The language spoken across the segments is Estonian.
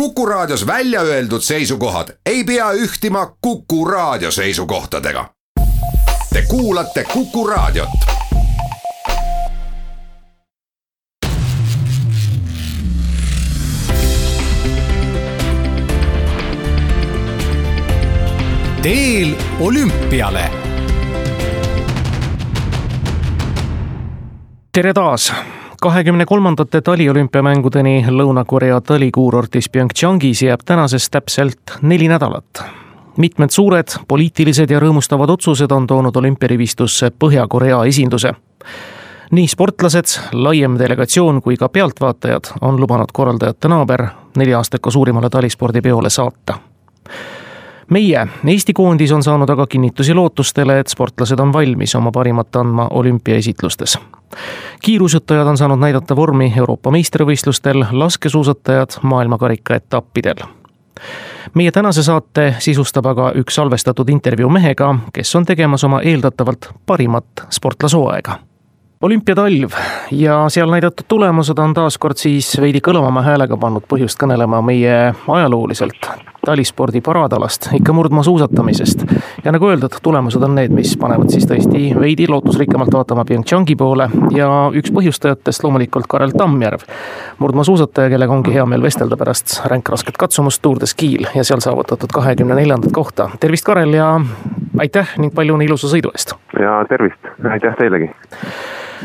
Kuku Raadios välja öeldud seisukohad ei pea ühtima Kuku Raadio seisukohtadega. Te kuulate Kuku Raadiot. teel olümpiale. tere taas kahekümne kolmandate taliolümpiamängudeni Lõuna-Korea talikuurortis PyeongChangis jääb tänasest täpselt neli nädalat. mitmed suured poliitilised ja rõõmustavad otsused on toonud olümpiarivistusse Põhja-Korea esinduse. nii sportlased, laiem delegatsioon kui ka pealtvaatajad on lubanud korraldajate naaber nelja-aastaka suurimale talispordipeole saata meie, Eesti koondis on saanud aga kinnitusi lootustele, et sportlased on valmis oma parimat andma olümpiaesitlustes. Kiirusutajad on saanud näidata vormi Euroopa meistrivõistlustel, laskesuusatajad maailmakarika etappidel meie tänase saate sisustab aga üks salvestatud intervjuu mehega, kes on tegemas oma eeldatavalt parimat sportlasooaega olümpiatalv ja seal näidatud tulemused on taas kord siis veidi kõlavama häälega pannud põhjust kõnelema meie ajalooliselt talispordi paradalast, ikka murdmaasuusatamisest. ja nagu öeldud, tulemused on need, mis panevad siis tõesti veidi lootusrikkamalt vaatama PyeongChangi poole ja üks põhjustajatest loomulikult Karel Tammjärv. murdmaasuusataja, kellega ongi hea meel vestelda pärast ränkrasket katsumust Tour de Ski'l ja seal saavutatud kahekümne neljandat kohta. tervist, Karel ja aitäh ning palju õnne ilusa sõidu eest! ja tervist, aitäh teilegi!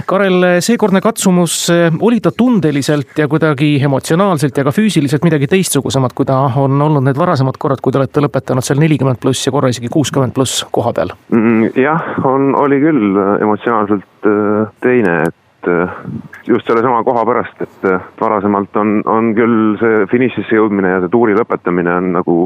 Karel, seekordne katsumus, oli ta tundeliselt ja kuidagi emotsionaalselt ja ka füüsiliselt midagi teistsugusemat, kui ta on olnud need varasemad korrad, kui te olete lõpetanud seal nelikümmend pluss ja korra isegi kuuskümmend pluss koha peal? Mm, jah, on, oli küll emotsionaalselt äh, teine, et just sellesama koha pärast, et varasemalt on, on küll see finišisse jõudmine ja see tuuri lõpetamine on nagu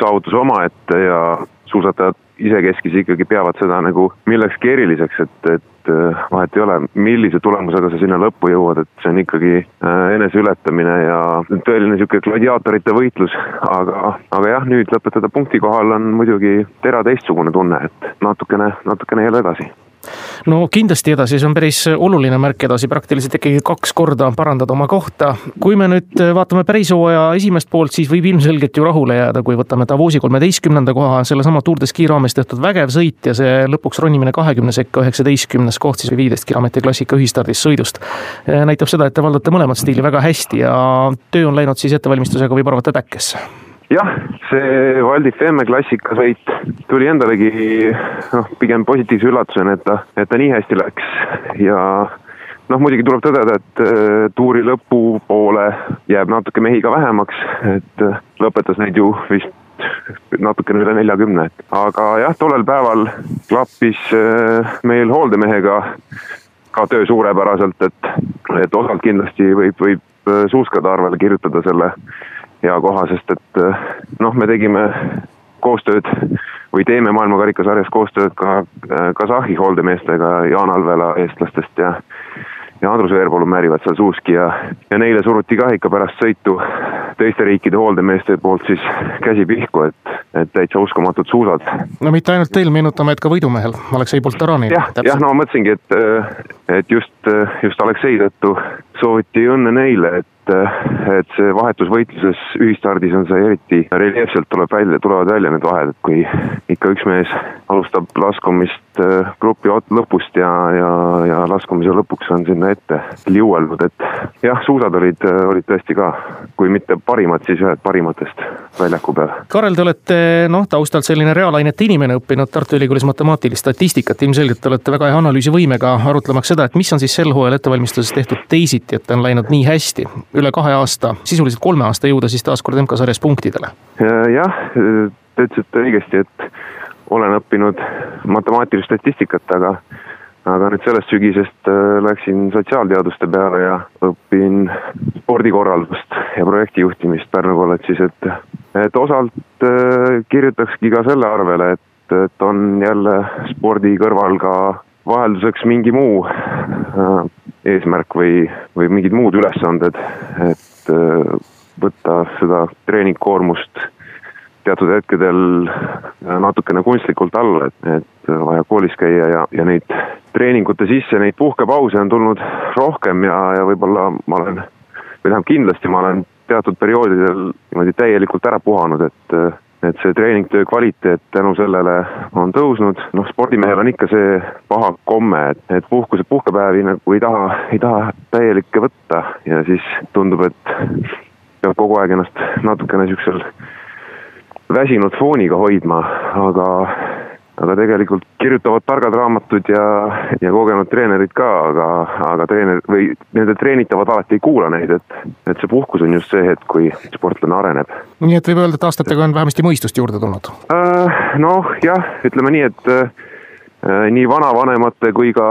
saavutus omaette ja suusatajad isekeskis ikkagi peavad seda nagu millekski eriliseks, et, et äh, vahet ei ole, millise tulemusega sa sinna lõppu jõuad, et see on ikkagi äh, eneseületamine ja tõeline niisugune gladiaatorite võitlus, aga, aga jah, nüüd lõpetada punkti kohal on muidugi tera teistsugune tunne, et natukene, natukene jälle edasi no kindlasti edasi, see on päris oluline märk edasi, praktiliselt ikkagi kaks korda parandada oma kohta. kui me nüüd vaatame päris hooaja esimest poolt, siis võib ilmselgelt ju rahule jääda, kui võtame Davosi kolmeteistkümnenda koha, sellesama Tour de Ski raames tehtud vägev sõit ja see lõpuks ronimine kahekümne sekka, üheksateistkümnes koht siis viieteist kilomeetri klassika ühistardist sõidust. näitab seda, et te valdate mõlemat stiili väga hästi ja töö on läinud siis ettevalmistusega võib arvata täkkesse jah, see Valdi Femme klassikasõit tuli endalegi noh, pigem positiivse üllatusena, et ta, et ta nii hästi läks. Ja noh, muidugi tuleb tõdeda, et äh, tuuri lõpupoole jääb natuke mehi ka vähemaks, et äh, lõpetas neid ju vist natukene üle neljakümne, aga jah, tollel päeval klappis äh, meil hooldemehega ka töö suurepäraselt, et, et osalt kindlasti võib, võib suuskade arvele kirjutada selle hea koha, sest et eh, noh, me tegime koostööd või teeme maailmakarikasarjas koostööd ka eh, Kasahhi hooldemeestega, Jaan Alvela eestlastest ja ja Andrus Veerpalu määrivad seal suuski ja, ja neile suruti ka ikka pärast sõitu teiste riikide hooldemeeste poolt siis käsi pihku, et, et täitsa uskumatud suusad. no mitte ainult teil, meenutame, et ka võidumehel, Aleksei Poltarani. jah, jah, no ma mõtlesingi, et, et just, just Aleksei tõttu sooviti õnne neile, et et, et see vahetusvõitluses ühistardis on see eriti reljeefselt tuleb välja, tulevad välja need vahed, et kui ikka üks mees alustab laskumist äh, grupi lõpust ja, ja, ja laskumise lõpuks on sinna ette liuelnud, et jah, suusad olid, olid tõesti ka, kui mitte parimad, siis ühed parimatest väljaku peal. Karel, te olete noh, taustalt selline reaalainete inimene, õppinud Tartu Ülikoolis matemaatilist statistikat, ilmselgelt te olete väga hea analüüsivõimega, arutlemaks seda, et mis on siis sel hooajal ettevalmistuses tehtud teisiti, et on läinud nii hästi üle kahe aasta, sisuliselt kolme aasta jõuda siis taaskord MK-sarjas punktidele? jah, te ütlesite õigesti, et olen õppinud matemaatilist statistikat, aga aga nüüd sellest sügisest äh, läksin sotsiaalteaduste peale ja õpin spordikorraldust ja projektijuhtimist Pärnu kolledžis, et, et osalt äh, kirjutakski ka selle arvele, et, et on jälle spordi kõrval ka vahelduseks mingi muu äh, eesmärk või, või mingid muud ülesanded, et võtta seda treeningkoormust teatud hetkedel natukene kunstlikult alla, et, et vaja koolis käia ja, ja neid treeningute sisse neid puhkepause on tulnud rohkem ja, ja võib-olla ma olen, või tähendab kindlasti ma olen teatud perioodidel niimoodi täielikult ära puhanud, et et see treeningtöö kvaliteet tänu sellele on tõusnud, noh spordimehel on ikka see paha komme, et, et puhkuse, puhkepäevi nagu ei taha, ei taha täielikke võtta ja siis tundub, et peab kogu aeg ennast natukene siuksel väsinud fooniga hoidma, aga aga tegelikult kirjutavad targad raamatud ja, ja kogenud treenerid ka, aga, aga treener või nende treenitavad alati ei kuula neid, et, et see puhkus on just see hetk, kui sportlane areneb. nii et võib öelda, et aastatega on vähemasti mõistust juurde tulnud äh,? noh, jah, ütleme nii, et äh, nii vanavanemate kui ka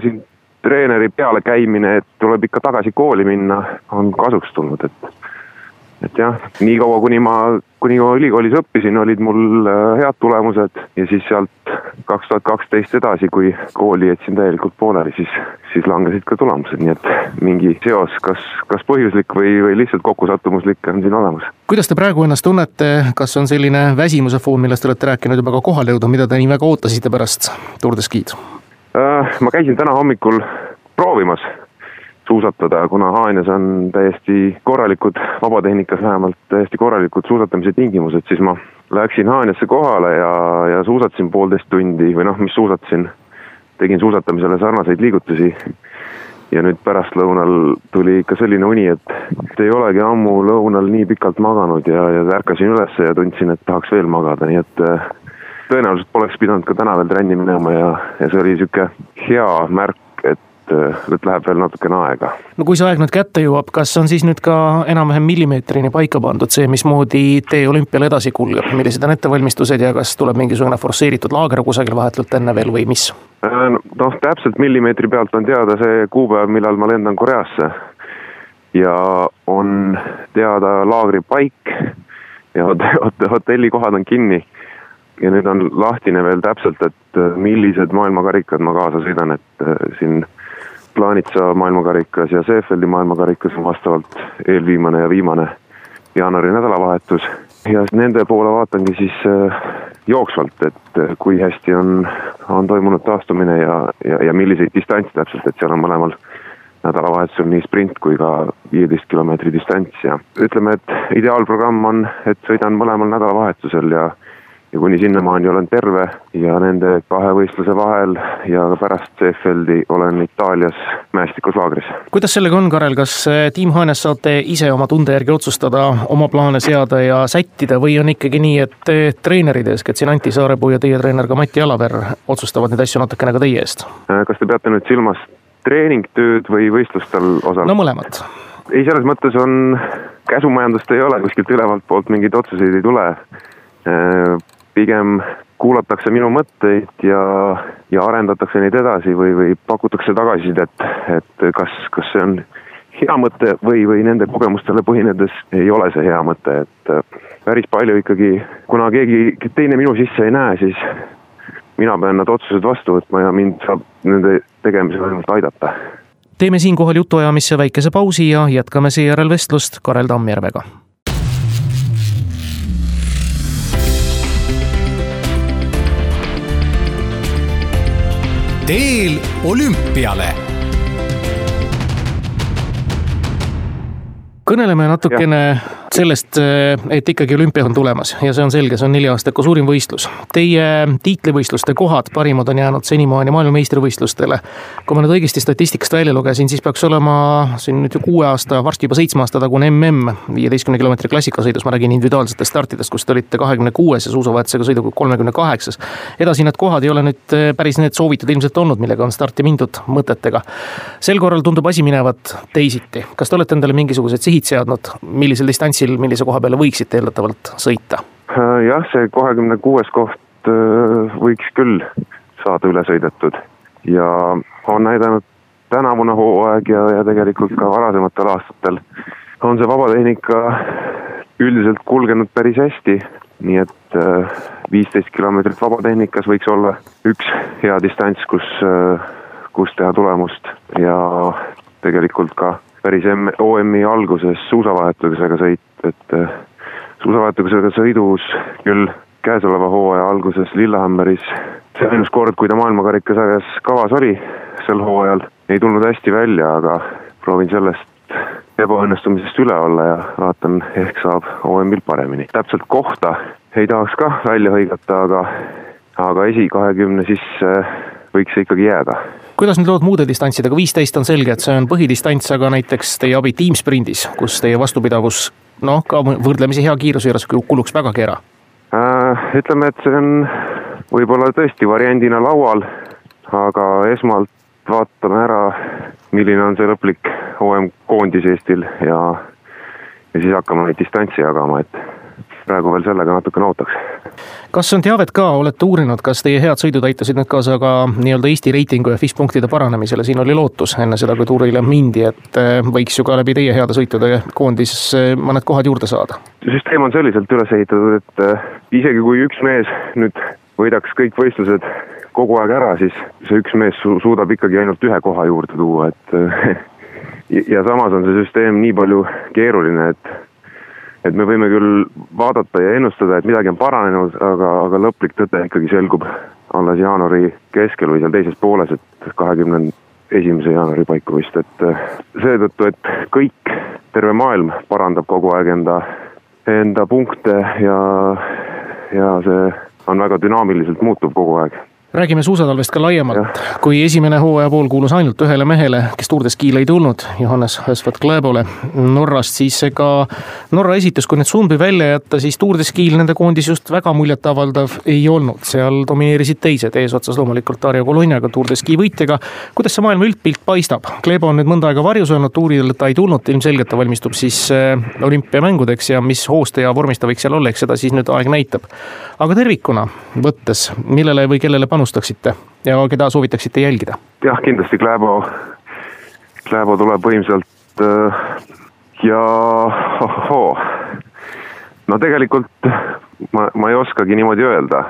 siin treeneri pealekäimine, et tuleb ikka tagasi kooli minna, on kasuks tulnud, et et jah, niikaua kuni ma, kuni ma ülikoolis õppisin, olid mul äh, head tulemused ja siis sealt kaks tuhat kaksteist edasi, kui kooli jätsin täielikult pooleli, siis, siis langesid ka tulemused, nii et mingi seos, kas, kas põhjuslik või, või lihtsalt kokkusattumuslik on siin olemas. kuidas te praegu ennast tunnete, kas on selline väsimuse foon, millest te olete rääkinud juba ka kohale jõudnud, mida te nii väga ootasite pärast Tour de Ski'd? Äh, ma käisin täna hommikul proovimas suusatada, kuna Haanjas on täiesti korralikud, vabatehnikas vähemalt täiesti korralikud suusatamise tingimused, siis ma läksin Haanjasse kohale ja, ja suusatasin poolteist tundi või noh, mis suusatasin, tegin suusatamisele sarnaseid liigutusi. ja nüüd pärastlõunal tuli ikka selline uni, et ei olegi ammu lõunal nii pikalt maganud ja, ja ärkasin üles ja tundsin, et tahaks veel magada, nii et äh, tõenäoliselt poleks pidanud ka täna veel trenni minema ja, ja see oli sihuke hea märk et, et läheb veel natukene aega. no kui see aeg nüüd kätte jõuab, kas on siis nüüd ka enam-vähem millimeetrini paika pandud see, mismoodi tee olümpial edasi kulgeb, millised on ettevalmistused ja kas tuleb mingisugune forsseeritud laager kusagil vahetult enne veel või mis? Äh, noh, täpselt millimeetri pealt on teada see kuupäev, millal ma lendan Koreasse. ja on teada laagri paik ja hotellikohad on kinni ja nüüd on lahtine veel täpselt, et millised maailmakarikad ma kaasa sõidan, et äh, siin Plaanitsa maailmakarikas ja Seefeldi maailmakarikas on vastavalt eelviimane ja viimane jaanuari nädalavahetus. ja nende poole vaatangi siis äh, jooksvalt, et äh, kui hästi on, on toimunud taastumine ja, ja, ja milliseid distantse täpselt, et seal on mõlemal nädalavahetusel nii sprint kui ka viieteist kilomeetri distants ja ütleme, et ideaalprogramm on, et sõidan mõlemal nädalavahetusel ja ja kuni sinnamaani olen terve ja nende kahe võistluse vahel ja pärast Seefeldi olen Itaalias mäestikuslaagris. kuidas sellega on, Karel, kas eh, Tiim Haanes saate ise oma tunde järgi otsustada, oma plaane seada ja sättida või on ikkagi nii, et treenerid, eeskätt siin Anti Saarepuu ja teie treener ka Mati Alaver otsustavad neid asju natukene ka teie eest? Äh, kas te peate nüüd silmas treeningtööd või võistlustel osalemist? no mõlemat ei, selles mõttes on, käsumajandust ei ole, kuskilt ülevalt poolt mingeid otsuseid ei tule äh, pigem kuulatakse minu mõtteid ja, ja arendatakse neid edasi või, või pakutakse tagasisidet, et kas, kas see on hea mõte või, või nende kogemustele põhinedes ei ole see hea mõte, et äh, päris palju ikkagi, kuna keegi teine minu sisse ei näe, siis mina pean need otsused vastu võtma ja mind saab nende tegemisel ainult aidata. teeme siinkohal jutuajamisse väikese pausi ja jätkame seejärel vestlust Karel Tammjärvega teel olümpiale. Kõneleme natukene ja sellest, eh, et ikkagi olümpia on tulemas ja see on selge, see on nelja-aastaku suurim võistlus. Teie tiitlivõistluste kohad, parimad on jäänud senimaani maailmameistrivõistlustele. kui ma nüüd õigesti statistikast välja lugesin, siis peaks olema siin nüüd ju kuue aasta, varsti juba seitsme aasta tagune mm viieteistkümne kilomeetri klassikasõidus, ma räägin individuaalsetest startidest, kus te olite kahekümne kuues ja suusavahetusega sõiduga kolmekümne kaheksas. edasi need kohad ei ole nüüd eh, päris need soovitud ilmselt olnud, millega on starti mindud mõtetega. sel korral tundub asi minevat teisiti, kas te olete endale mingisugused sihid seadnud, millisel distantsil platsil, millise koha peale võiksite eeldatavalt sõita? Äh, jah, see kahekümne kuues koht äh, võiks küll saada üle sõidetud ja on näidanud tänavune hooaeg ja, ja tegelikult ka varasematel aastatel on see vabatehnika üldiselt kulgenud päris hästi, nii et äh, viisteist kilomeetrit vabatehnikas võiks olla üks hea distants, kus, kus teha tulemust ja tegelikult ka päris OM-i alguses suusavahetusega sõit, et äh, suusavahetusega sõidus küll käesoleva hooaja alguses Lillehammeris, see ainus kord, kui ta maailmakarikasarjas kavas oli sel hooajal, ei tulnud hästi välja, aga proovin sellest ebaõnnestumisest üle olla ja vaatan, ehk saab OM-il paremini. täpselt kohta ei tahaks ka välja hõigata, aga, aga esikahekümne sisse võiks see ikkagi jääda. Kuidas nüüd lood muude distantsidega, viisteist on selge, et see on põhidistants, aga näiteks teie abi tiimsprindis, kus teie vastupidavus noh, ka võrdlemisi hea kiiruse juures kuluks vägagi ära äh,? ütleme, et see on võib-olla tõesti variandina laual, aga esmalt vaatame ära, milline on see lõplik OM koondis Eestil ja, ja siis hakkame neid distantsi jagama, et praegu veel sellega natukene ootaks. kas on teavet ka, olete uurinud, kas teie head sõidud aitasid nüüd kaasa ka nii-öelda Eesti reitingu ja FIS punktide paranemisele, siin oli lootus enne seda, kui tuurile mindi, et eh, võiks ju ka läbi teie heade sõitude koondis eh, mõned kohad juurde saada? süsteem on selliselt üles ehitatud, et eh, isegi kui üks mees nüüd võidaks kõik võistlused kogu aeg ära, siis see üks mees su suudab ikkagi ainult ühe koha juurde tuua, et ja samas on see süsteem nii palju keeruline, et et me võime küll vaadata ja ennustada, et midagi on paranenud, aga, aga lõplik tõde ikkagi selgub alles jaanuari keskel või seal teises pooles, et kahekümne esimese jaanuari paiku vist, et seetõttu, et kõik, terve maailm parandab kogu aeg enda, enda punkte ja, ja see on väga dünaamiliselt muutuv kogu aeg räägime suusatalvest ka laiemalt, kui esimene hooaja pool kuulus ainult ühele mehele, kes Tour de Ski'le ei tulnud, Johannes Hösvet Klæbole Norrast, siis ega Norra esitus, kui nüüd Sundby välja jätta, siis Tour de Ski'l nende koondis just väga muljetavaldav ei olnud, seal domineerisid teised, eesotsas loomulikult Dario Colognaga, Tour de Ski võitjaga. kuidas see maailma üldpilt paistab? Klæbo on nüüd mõnda aega varjus öelnud tuuridel, ta ei tulnud, ilmselgelt ta valmistub siis äh, olümpiamängudeks ja mis hooste ja vormis ta võiks seal olla, eks seda siis nüüd aeg näitab. aga tervikuna võttes, millele või kellele panustada? Panustaksite ja keda soovitaksite jälgida? jah, kindlasti Kläbo, Kläbo tuleb võimsalt äh, ja ohoo, no tegelikult ma, ma ei oskagi niimoodi öelda.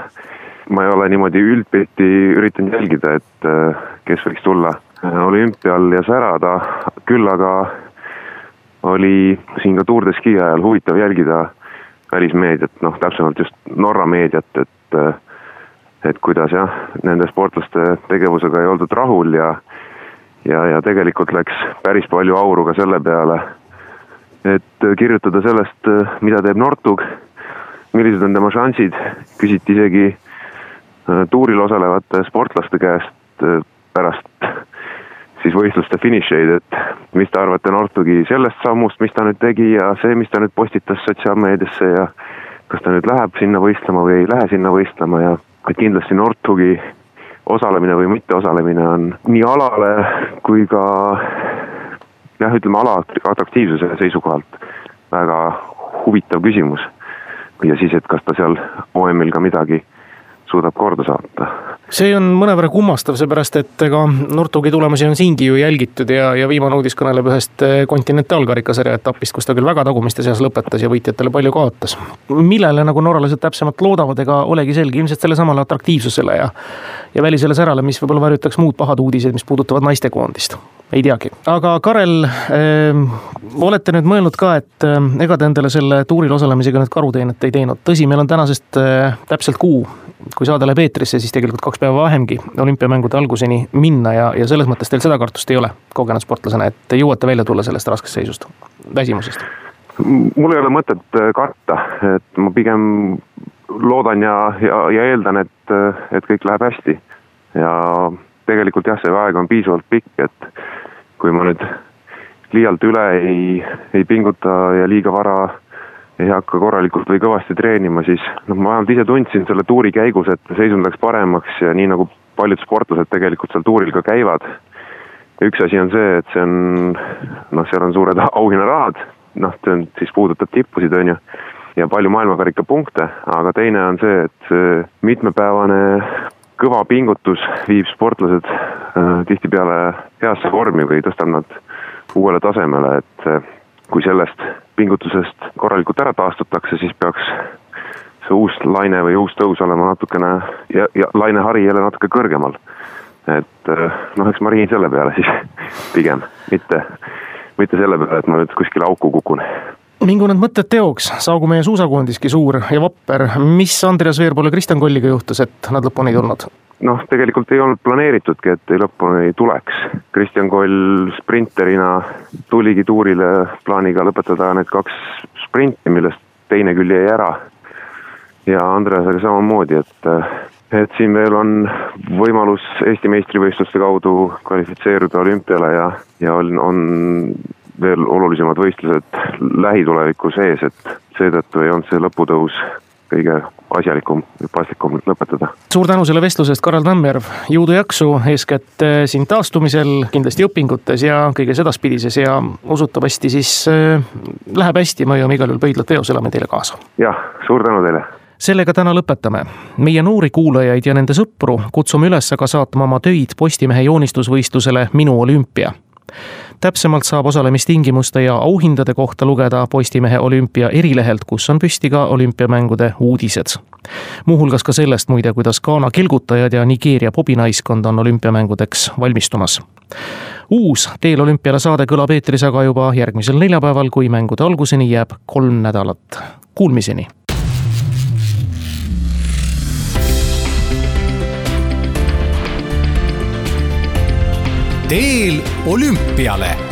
ma ei ole niimoodi üldpilti üritanud jälgida, et äh, kes võiks tulla äh, olümpial ja särada, küll aga oli siin ka Tour de Ski ajal huvitav jälgida välismeediat, noh täpsemalt just Norra meediat, et et kuidas jah, nende sportlaste tegevusega ei oldud rahul ja ja, ja tegelikult läks päris palju auru ka selle peale, et kirjutada sellest, mida teeb Nortug, millised on tema šansid, küsiti isegi äh, tuuril osalevate sportlaste käest äh, pärast siis võistluste finišeid, et mis te arvate Nortugi sellest sammust, mis ta nüüd tegi ja see, mis ta nüüd postitas sotsiaalmeediasse ja kas ta nüüd läheb sinna võistlema või ei lähe sinna võistlema ja et kindlasti Nordhugi osalemine või mitteosalemine on nii alale kui ka jah, ütleme ala atraktiivsuse seisukohalt väga huvitav küsimus. ja siis, et kas ta seal OM-il ka midagi suudab korda saata. see on mõnevõrra kummastav, seepärast et ega Nortugi tulemusi on siingi ju jälgitud ja, ja viimane uudis kõneleb ühest eh, kontinentaalkarikasarja etapist, kus ta küll väga tagumiste seas lõpetas ja võitjatele palju kaotas. millele nagu norralased täpsemalt loodavad, ega olegi selge, ilmselt sellesamale atraktiivsusele ja ja välisele särale, mis võib-olla varjutaks muud pahad uudised, mis puudutavad naistekoondist ei teagi, aga Karel äh,, olete nüüd mõelnud ka, et äh, ega te endale selle tuuril osalemisega nüüd karuteenet ei teinud, tõsi, meil on tänasest täpselt kuu, kui saade läheb eetrisse, siis tegelikult kaks päeva vähemgi olümpiamängude alguseni minna ja, ja selles mõttes teil seda kartust ei ole kogenud sportlasena, et te jõuate välja tulla sellest raskest seisust, väsimusest? mul ei ole mõtet äh, karta, et ma pigem loodan ja, ja, ja eeldan, et, äh, et kõik läheb hästi ja tegelikult jah, see aeg on piisavalt pikk, et kui ma nüüd liialt üle ei, ei pinguta ja liiga vara ei hakka korralikult või kõvasti treenima, siis noh, ma vähemalt ise tundsin selle tuuri käigus, et seisund läks paremaks ja nii nagu paljud sportlased tegelikult seal tuuril ka käivad. üks asi on see, et see on noh, seal on suured auhinnarahad, noh, see on siis puudutab tippusid, on ju, ja palju maailmakarika punkte, aga teine on see, et mitmepäevane kõva pingutus viib sportlased äh, tihtipeale heasse vormi või tõstab nad uuele tasemele, et äh, kui sellest pingutusest korralikult ära taastutakse, siis peaks see uus laine või uus tõus olema natukene ja, ja lainehari jälle natuke kõrgemal. et äh, noh, eks ma riin selle peale siis pigem, mitte, mitte selle peale, et ma nüüd kuskile auku kukun mingu need mõtted teoks, saagu meie suusakoondiski suur ja vapper. mis Andreas Veerpalu ja Kristjan Kolliga juhtus, et nad lõpuni ei tulnud? Noh, tegelikult ei olnud planeeritudki, et lõpuni tuleks. Kristjan Koll sprinterina tuligi tuurile plaaniga lõpetada need kaks sprinti, millest teine küll jäi ära. ja Andreasega samamoodi, et, et siin veel on võimalus Eesti meistrivõistluste kaudu kvalifitseeruda olümpiale ja, ja on, on veel olulisemad võistlused lähitulevikus ees, et seetõttu ei olnud see lõputõus kõige asjalikum ja paslikum lõpetada. suur tänu selle vestluse eest, Karel Tammjärv, jõudu-jaksu eeskätt eh, siin taastumisel, kindlasti õpingutes ja kõiges edaspidises ja usutavasti siis äh, läheb hästi, me hoiame igal juhul pöidlad peos, elame teile kaasa. jah, suur tänu teile sellega täna lõpetame. meie noori kuulajaid ja nende sõpru kutsume üles aga saatma oma töid Postimehe joonistusvõistlusele Minu olümpia täpsemalt saab osalemistingimuste ja auhindade kohta lugeda Postimehe olümpia erilehelt, kus on püsti ka olümpiamängude uudised. muuhulgas ka sellest muide, kuidas Ghana kelgutajad ja Nigeeria pobinaiskond on olümpiamängudeks valmistumas. uus Teel olümpiale saade kõlab eetris aga juba järgmisel neljapäeval, kui mängude alguseni jääb kolm nädalat. Kuulmiseni teel olümpiale